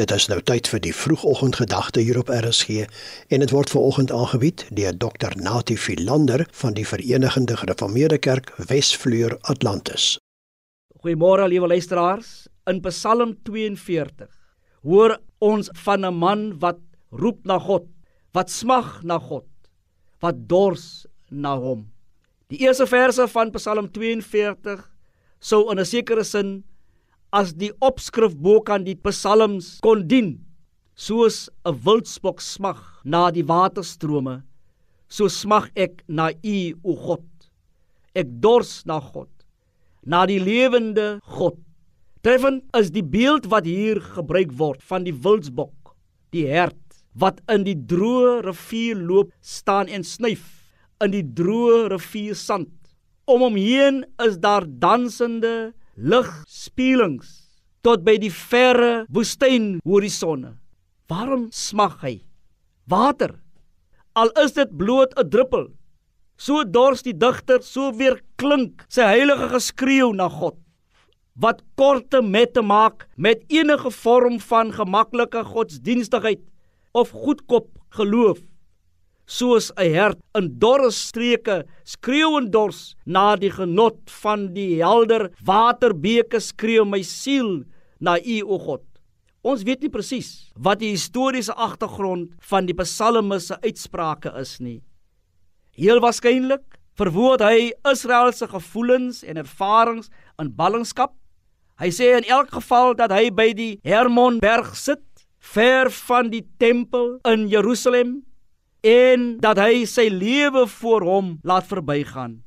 Dit is nou tyd vir die vroegoggendgedagte hier op RSG en dit word veraloggend aangebied deur Dr. Natie Philander van die Verenigde Gereformeerde Kerk Wesvleur Atlantis. Goeiemôre liewe luisteraars. In Psalm 42 hoor ons van 'n man wat roep na God, wat smag na God, wat dors na hom. Die eerste verse van Psalm 42 sou in 'n sekere sin as die opskrif bo kan die psalms kon dien soos 'n wildspok smag na die waterstrome so smag ek na u o God. Ek dors na God na die lewende God. Treffend is die beeld wat hier gebruik word van die wildsbok die hert wat in die droë rivier loop staan en snyf in die droë rivier sand. Om hom heen is daar dansende ligspieelings tot by die verre woestyn horisonne. Waarom smag hy? Water. Al is dit bloot 'n druppel. So dors die digter, so weer klink sy heilige geskreeu na God. Wat korte met te maak met enige vorm van gemaklike godsdienstigheid of goedkop geloof soos 'n hert in dorre streke skreeuend dors na die genot van die helder waterbeke skreeu my siel na u o God. Ons weet nie presies wat die historiese agtergrond van die psalme se uitsprake is nie. Heel waarskynlik verwoord hy Israel se gevoelens en ervarings in ballingskap. Hy sê in elk geval dat hy by die Hermonberg sit, ver van die tempel in Jerusalem en dat hy sy lewe voor hom laat verbygaan.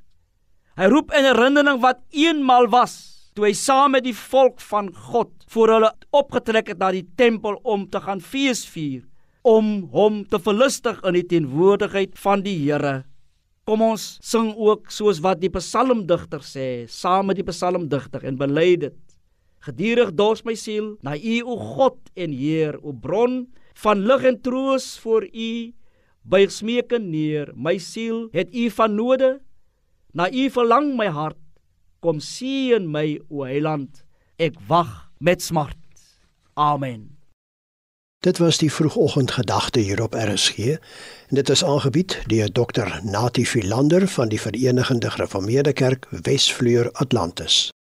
Hy roep in herinnering wat eenmal was toe hy saam met die volk van God voor hulle opgetrek het na die tempel om te gaan feesvier om hom te verlustig in die teenwoordigheid van die Here. Kom ons sing ook soos wat die psalmdigter sê, saam met die psalmdigter en bely dit. Gedierig dors my siel na U o God en Heer, o bron van lig en troos vir U buig smeeke neer my siel het u van noode. Na u verlang my hart kom sien my o heiland. Ek wag met smart. Amen. Dit was die vroegoggendgedagte hier op RSG en dit is aangebied deur Dr Natie Philander van die Verenigde Gereformeerde Kerk Wesvleur Atlantis